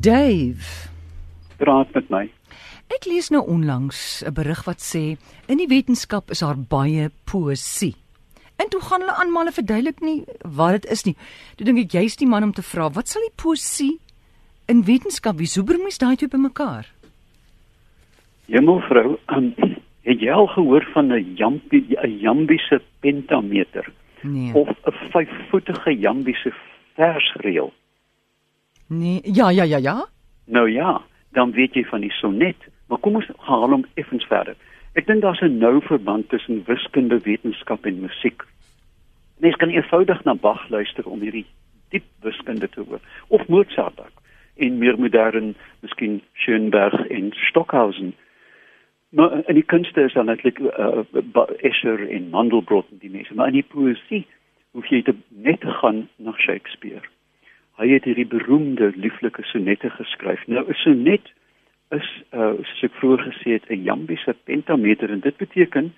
Dave, Praat met my. ek lees nou onlangs 'n berig wat sê in die wetenskap is daar baie poesie. En toe gaan hulle aan maar hulle verduidelik nie wat dit is nie. Toe dink ek jy's die man om te vra, wat sal die poesie in wetenskap wie sou bring mens daai twee bymekaar? Hemelvrou, um, het jy al gehoor van 'n jampie 'n jambiese pentameter Nee. of 'n vyfvoetige jambiese versreël? Nee, ja ja ja ja. Nou ja, dan weet jy van die sonnet, maar kom ons haal hom effens verder. Ek dink daar's 'n nou verband tussen wiskunde, wetenskap en musiek. Mens kan eenvoudig na Bach luister om hierdie diep wiskunde te hoor of Mozart ook en meer modern miskien Schönberg en Stockhausen. Maar in die kunste is dan netlik uh, Escher en Mandelbrot en die mense, maar in die poësie hoef jy te net te gaan na Shakespeare. Hy het hierdie beroemde lieflike sonnette geskryf. Nou 'n sonnet is uh soos ek vroeër gesê het 'n jambiese pentameter en dit beteken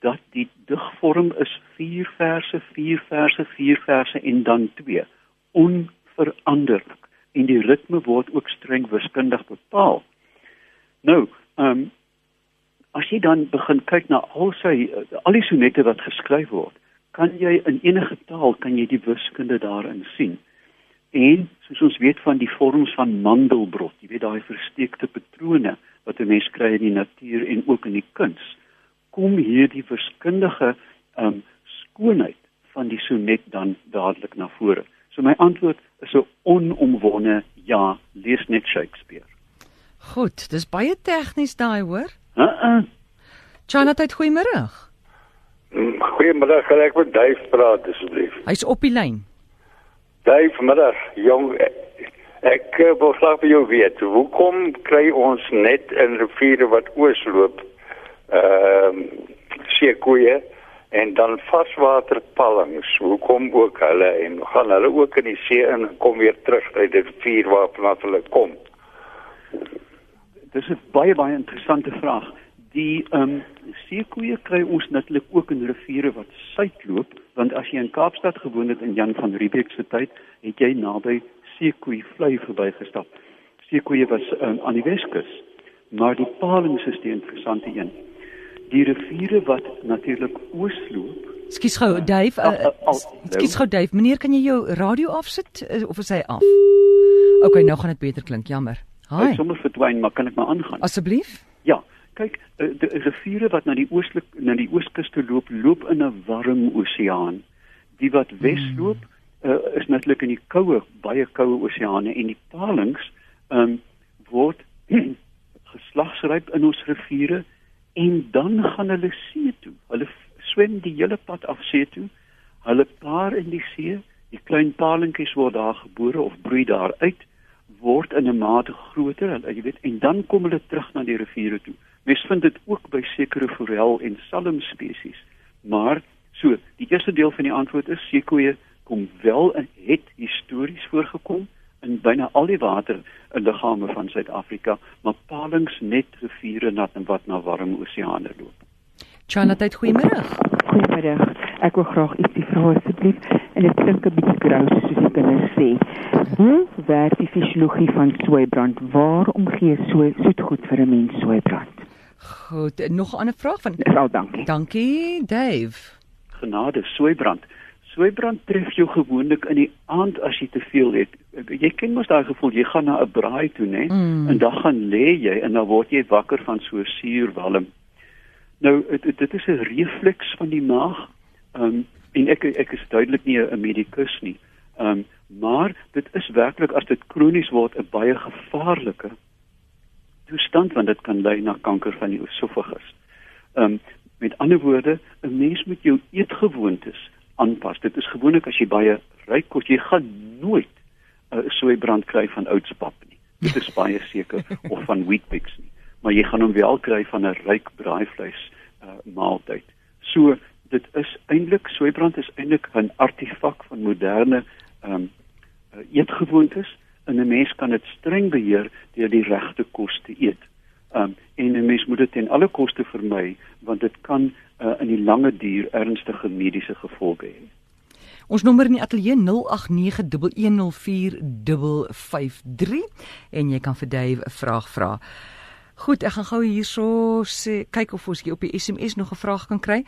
dat die digvorm is 4 verse, 4 verse, 4 verse en dan 2 onveranderlik en die ritme word ook streng wiskundig bepaal. Nou, ehm um, as jy dan begin kyk na al sy al die sonnette wat geskryf word, kan jy in enige taal kan jy die wiskunde daarin sien. En soos ons weet van die vorms van Mandelbrot, jy weet daai versteekte patrone wat 'n mens kry in die natuur en ook in die kuns, kom hierdie wiskundige um skoonheid van die sonnet dan dadelik na vore. So my antwoord is 'n onomwonde ja, lees net Shakespeare. Goed, dis baie tegnies daai hoor. Uh-uh. Chanat, goeiemôre. Mm, Goeiemiddag, kan ek met Duif praat asseblief? Hy's op die lyn. Duif, middag, jong. Ek, eh, wil graag by jou weet, hoekom kry ons net in riviere wat oosloop ehm uh, seekoeie en dan varswaterpalings? Hoekom ook hulle en gaan hulle ook in die see in en kom weer terug uit die rivier waarvan hulle kom? Dis 'n baie baie interessante vraag. Die ehm um, seekoeie kry ons natuurlik ook in riviere wat suidloop, want as jy in Kaapstad gewoon het in Jan van Riebeeck se tyd, het jy naby seekoei vlei verbygestap. Seekoeie was um, aan die Weskus, maar die palings is die interessante een. Die riviere wat natuurlik oosloop, Skus gou, Dave. Al- Uh, Skus gou, Dave. Meneer, kan jy jou radio afsit uh, of is hy af? OK, nou gaan dit beter klink. Jammer. hy Haai. sommer verdwyn, maar kan ek maar aangaan? Asseblief. Ja, kyk, eh, die riviere wat na die oostelike na die ooskus toe loop, loop in 'n warm oseaan. Die wat wesloop uh, is natuurlik in die koue, baie koue oseane en die palings ehm um, word geslagsryp in ons riviere en dan gaan hulle see toe. Hulle swem die hele pad af see toe. Hulle paar in die see. Die klein palingkies word daar gebore of broei daar uit word in 'n mate groter, hulle- jy weet, en dan kom hulle terug na die riviere toe. Mens vind dit ook by sekere forel en salm spesies. Maar so, die eerste deel van die antwoord is seekoeie kom wel en het histories voorgekom in byna al die water in liggame van Suid-Afrika, maar palings net riviere nat en wat na warm oseane loop. Chanat, goeiemôre. Goeiemiddag. Ek wil graag ietsie vra asseblief en dit klink 'n bietjie grous soos die kinders sê. Hoe werk die fisiologie van soeibrand? Waarom gee so soetgoed vir 'n mens soeibrand? Goed, nog 'n ander vraag van Dis al dankie. Dankie, Dave. genade soeibrand. Soeibrand tref jou gewoonlik in die aand as jy te veel het. Jy ken mos daai gevoel, jy gaan na 'n braai toe, né? Mm. En dan gaan lê jy en dan word jy wakker van so 'n suurwalm. Nou dit, dit is 'n refleks van die maag. Ehm um, en ek ek is duidelik nie 'n medikus nie. Ehm um, maar dit is werklik as dit kronies word 'n baie gevaarlike toestand want dit kan lei na kanker van die esophagus. Ehm um, met ander woorde, 'n mens moet jou eetgewoontes aanpas. Dit is gewoonlik as jy baie ryk kos, jy gaan nooit 'n uh, soeibrand kry van oudspap nie. Dit is baie seker of van Weet-Bix nie, maar jy gaan hom wel kry van 'n ryk braaivleis uh, maaltyd. So dit is eintlik soeibrand is eintlik 'n artefak van moderne ehm um, uh, eetgewoontes en 'n mens kan dit streng beheer deur die regte kos te eet. Um, en 'n mens moet dit ten alle koste vermy want dit kan uh, in die lange duur ernstige mediese gevolge hê. Ons nommer in die ateljee 0891104553 en jy kan vir Dave 'n vraag vra. Goed, ek gaan gou hierso sê kyk of ons hier op die SMS nog 'n vraag kan kry.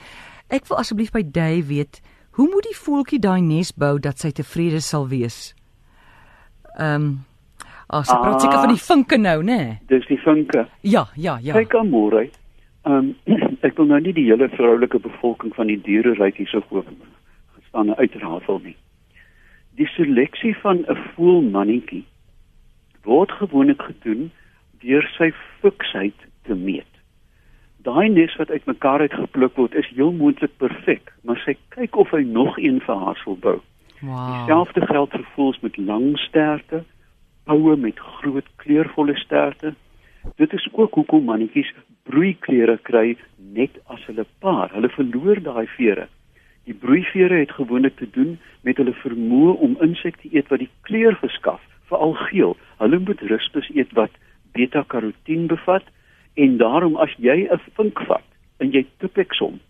Ek wil asseblief by Dave weet, hoe moet die voeltjie daai nes bou dat sy tevrede sal wees? Ehm um, Ag, sy praat seker van die vinke nou, né? Nee? Dis die vinke. Ja, ja, ja. Kyk aan môre. Ehm um, ek wil nou nie die hele vroulike bevolking van die diereryk hierso hoog gestaan uitrafel nie. Die seleksie van 'n voelmannetjie word gewoonlik gedoen deur sy fiksheid te meet. Daai nes wat uitmekaar uitgepluk word is heel moontlik perfek, maar sy kyk of hy nog een vir haar sal bou. Wow. Dieselfde geld vir voels met lang sterte, poue met groot kleurvolle sterte. Dit is ook hoekom mannetjies broeiklere kry net as hulle paar. Hulle verloor daai vere. Die broeivere het gewoonlik te doen met hulle vermoë om insekte eet wat die kleur verskaf, veral geel. Hulle moet rustus eet wat beta-karotien bevat en daarom as jy 'n vink vat en jy tipex hom.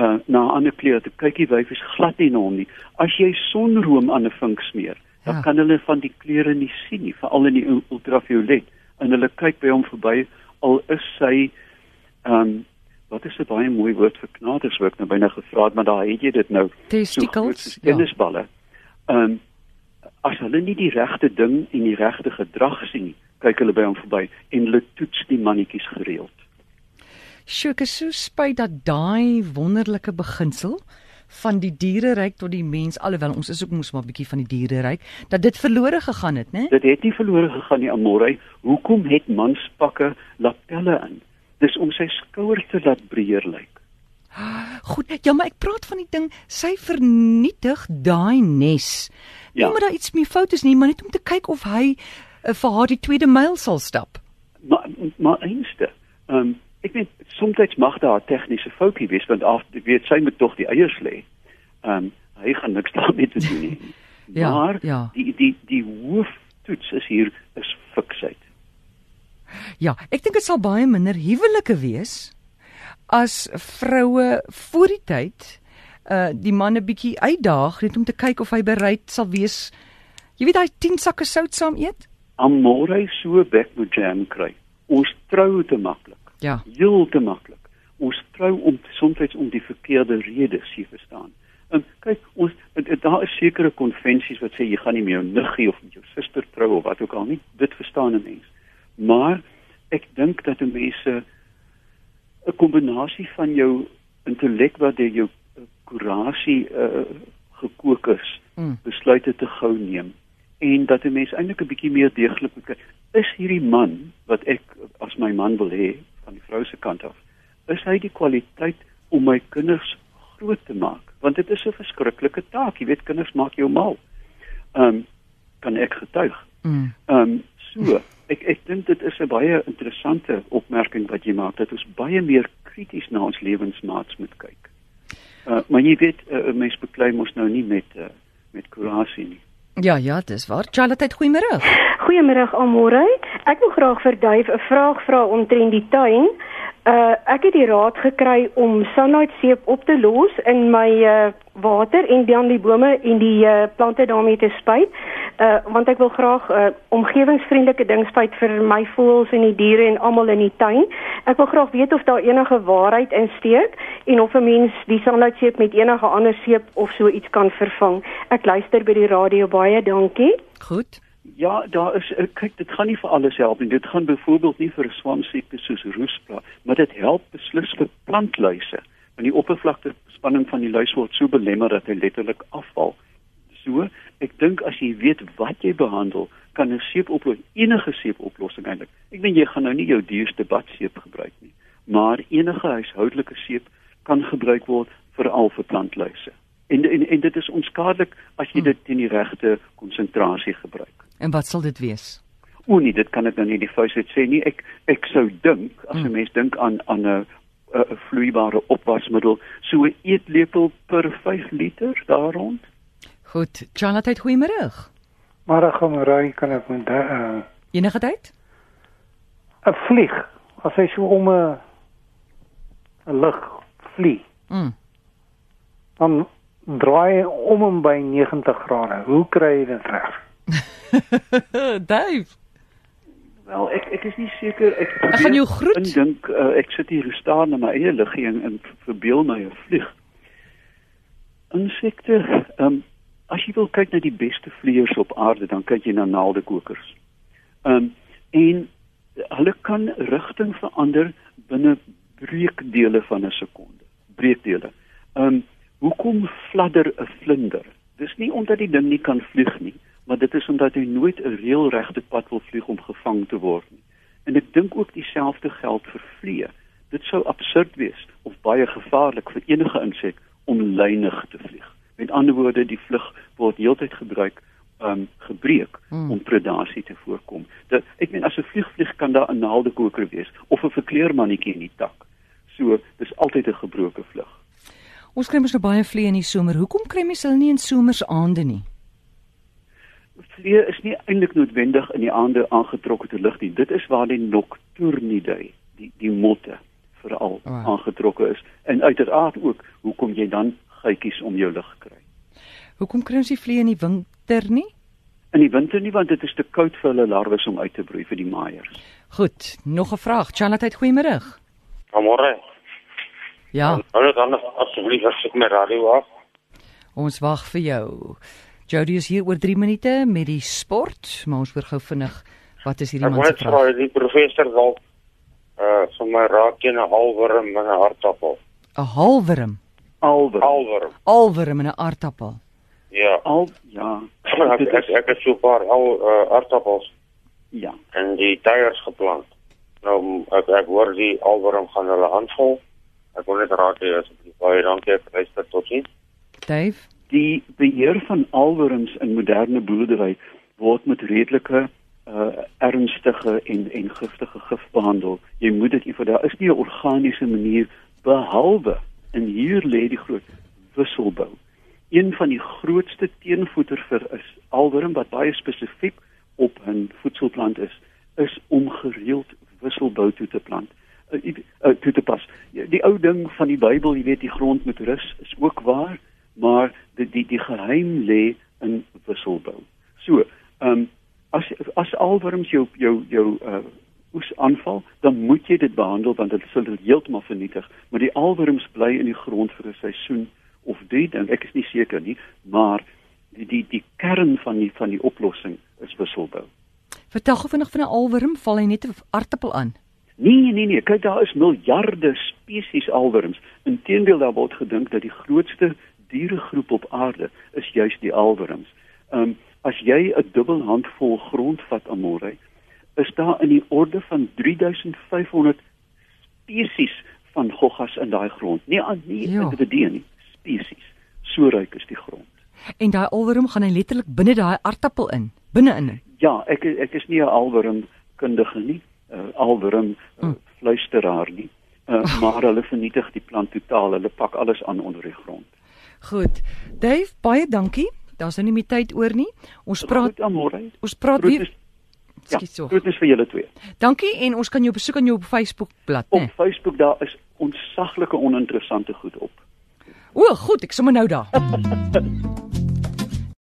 Uh, na 'n ander kleur, te kyk die wyf is glad nie na hom nie. As jy sonroom aan 'n vink smeer, dan ja. kan hulle van die kleure nie sien nie, veral in die ultraviolet. En hulle kyk by hom verby al is sy ehm um, wat is 'n baie mooi woord vir knaters wat ek nou byna gevra het, maar daar het jy dit nou. Testicles. So tennisballe. Ehm ja. um, as hulle nie die regte ding en die regte gedrag sien nie, kyk hulle by hom verby en hulle toets die mannetjies gereeld. Sjoe, ek is so spyt dat daai wonderlike beginsel van die diereryk tot die mens alhoewel ons is ook mos maar 'n bietjie van die diereryk dat dit verlore gegaan het, né? Dit het nie verlore gegaan nie, Amorey. Hoekom het manspakke lapelle in? dis om sy skouers te laat breër lyk. Goed, ja, maar ek praat van die ding, sy vernietig daai nes. Ja. Nie maar daar iets mee fout is nie, maar net om te kyk of hy uh, vir haar die tweede myl sal stap. Maar maar eenste. Ehm um, ek weet soms mag daar 'n tegniese foutjie wees want af weet sy moet tog die eiers lê. Ehm um, hy gaan niks daarmee te doen nie. ja, maar ja. die die die hooftoets is hier is fiksheid. Ja, ek dink dit sal baie minder huwelike wees as vroue voor die tyd uh die manne bietjie uitdaag net om te kyk of hy bereid sal wees. Jy weet daai 10 sakke sout saam eet? Amore so bek met jam kry. Ons trou te maklik. Ja. Heel te maklik. Ons trou om soms om die verkeerde redes, jy verstaan. En kyk, ons daar is sekere konvensies wat sê jy gaan nie met jou niggie of met jou suster trou of wat ook al nie. Dit verstaan 'n mens. Maar ek dink dat mense 'n kombinasie van jou intellek wat deur jou kurasie uh, gekook is, mm. besluite te gou neem en dat 'n mens eintlik 'n bietjie meer deeglik moet kyk. Is hierdie man wat ek as my man wil hê van die vrou se kant af, is hy die kwaliteit om my kinders groot te maak? Want dit is 'n verskriklike taak, jy weet kinders maak jou mal. Ehm um, kan ek getuig. Mm. Ehm mm. um, so ek ek dink dit is 'n baie interessante opmerking wat jy maak dat ons baie meer krities na ons lewensmaats moet kyk. Uh, maar jy weet uh, mens beklei mos nou nie met uh, met kurasie nie. Ja ja, dis waar. Charlotte, goeiemôre. Goeiemôre almore. Ek wil graag vir Dave 'n vraag vra omtrent die tuin. Uh ek het die raad gekry om sunlight seep op te los in my uh water en dan die bome en die uh plante daarmee te spuit. Uh want ek wil graag uh omgewingsvriendelike ding spuit vir my voëls en die diere en almal in die tuin. Ek wil graag weet of daar enige waarheid in steek en of 'n mens die sunlight seep met enige ander seep of so iets kan vervang. Ek luister by die radio baie, dankie. Goed. Ja, daar is eh, kyk, dit gaan nie vir alles help nie. Dit gaan byvoorbeeld nie vir 'n swamsiekte soos roesplaag, maar dit help beslis vir plantluise. Want die oppervlakte spanning van die luis word so belemmer dat hy letterlik afval. So, ek dink as jy weet wat jy behandel, kan 'n seepoplossing enige seepoplossing eintlik. Ek weet jy gaan nou nie jou duurste badseep gebruik nie, maar enige huishoudelike seep kan gebruik word veral vir plantluise. En, en en dit is onskadelik as jy hm. dit teen die regte konsentrasie gebruik. En wat sal dit wees? O nee, dit kan ek nou nie die fous uit sê nie. Ek ek sou dink as 'n hmm. mens dink aan aan 'n 'n vloeibare opwasmiddel, so 'n eetlepel per 5 liter daar rond. Goed, Charlotte, goeiemôre. Maar gaan ry kan ek met uh enige tyd? 'n vlieg. As hy so om 'n 'n lug vlieg. Mm. Dan draai om en by 90 grade. Hoe kry jy dit reg? Dave, Wel, ek ek is nie seker ek Ek gaan jou groet. Ek dink uh, ek sit hier staan in my eie liggie en, en verbeel my 'n vlieg. Insekte, ehm um, as jy wil kyk na die beste vleiers op aarde, dan kyk jy na naaldekokers. Ehm um, en hulle kan rigting verander binne breekdele van 'n sekonde. Breekdele. Ehm um, hoekom fladder 'n vlinder? Dis nie omdat die ding nie kan vlieg nie, maar dit is omdat hy nooit 'n reëlregte pad wil vlieg om gevang te word nie. En ek dink ook dieselfde geld vir vliee. Dit sou absurd wees of baie gevaarlik vir enige insek om lynig te vlieg. Met ander woorde, die vlug word heeltyd gebruik um gebreek Hmm. om predasie te voorkom. Dit ek meen as 'n vlieg vlieg kan daar 'n naaldekoker wees of 'n verkleermannetjie in die tak. So, dis altyd 'n gebroke vlug. ons kry mos nou baie vliee in die somer. Hoekom kry mense hulle nie in somersaande nie? Vliee is nie eintlik noodwendig in die aande aangetrokke te lig nie. Dit is waar die nocturnidae, die die motte veral Ah. aangetrokke is en uiteraard ook hoekom jy dan gytjies om jou lig kry. Hoekom kry ons nie vliee in die winter nie? In die winter nie want dit is te koud vir hulle larwes om uit te broei vir die maaiers. Goed, nog 'n vraag. Charlotte, goeiemôre. Môre. Ja, Hallo dan asseblief as ek my radio af. ons wag vir jou. Jody is hier oor 3 minute met die sport, maar ons hoor gou vinnig wat is hierdie man se vraag? vra die professor dalk uh my raak teen 'n halwurm en 'n hartappel. 'n Halwurm, Alwer. Halwurm. alwurm en 'n aardappel. Ja. Al ja. ek ek, ek het so 'n paar al uh, hartappels Ja. en die tyres geplant. Nou ek ek hoor die halwurm gaan hulle aanval. Ek wil net raak hê asseblief baie dankie ek luister tot sien. Dave, Die beheer van alwurms in moderne boerdery word met redelike uh ernstige en en giftige gif behandel. Jy moet dit vir daar is nie 'n organiese manier behalwe en hier lê die groot wisselbou. Een van die grootste teenvoeter vir 'n alwurm wat baie spesifiek op 'n voedselplant is, is om gereeld wisselbou toe te plant. Uh, toe te pas. Ja, Die ou ding van die Bybel, jy weet die grond moet rus, is ook waar, maar die die, die geheim lê in wisselbou. So, ehm um, as as alwurms jou jou jou uh aanval, dan moet jy dit behandel want dit sal dit heeltemal vernietig, maar die alwurms bly in die grond vir 'n seisoen of drie dan ek is nie seker nie, maar die die die kern van die van die oplossing is wisselbou. vertel gou vinnig van 'n alwurm, val hy net 'n aardappel aan? Nee, nee, nee, kyk daar is miljarde spesies alwurms. Inteendeel daar word gedink dat die grootste dieregroep op aarde is juis die alwurms. Ehm um, as jy 'n dubbel handvol grond vat amore, is daar in die orde van 3500 spesies van goggas in daai grond. Nie aan nie Ja. individue nie, spesies. So ryk is die grond. En daai alwurm gaan hy letterlik binne daai aardappel in, binne-in. Ja, ek ek is nie 'n alwurm kundige nie, uh, alwurm uh, Mm. fluisteraar nie. Uh, maar hulle vernietig die plant totaal. Hulle pak alles aan onder die grond. Goed. Dave, baie dankie. Daar's nou nie meer tyd oor nie. Ons praat Goed, ons praat weer Groetnis, ja, Skiet so. groetnis vir julle twee. Dankie en ons kan jou besoek aan jou Facebook bladsy, Op? Facebook daar is ontsaglike oninteressante goed op. O, goed, ek sommer nou daar.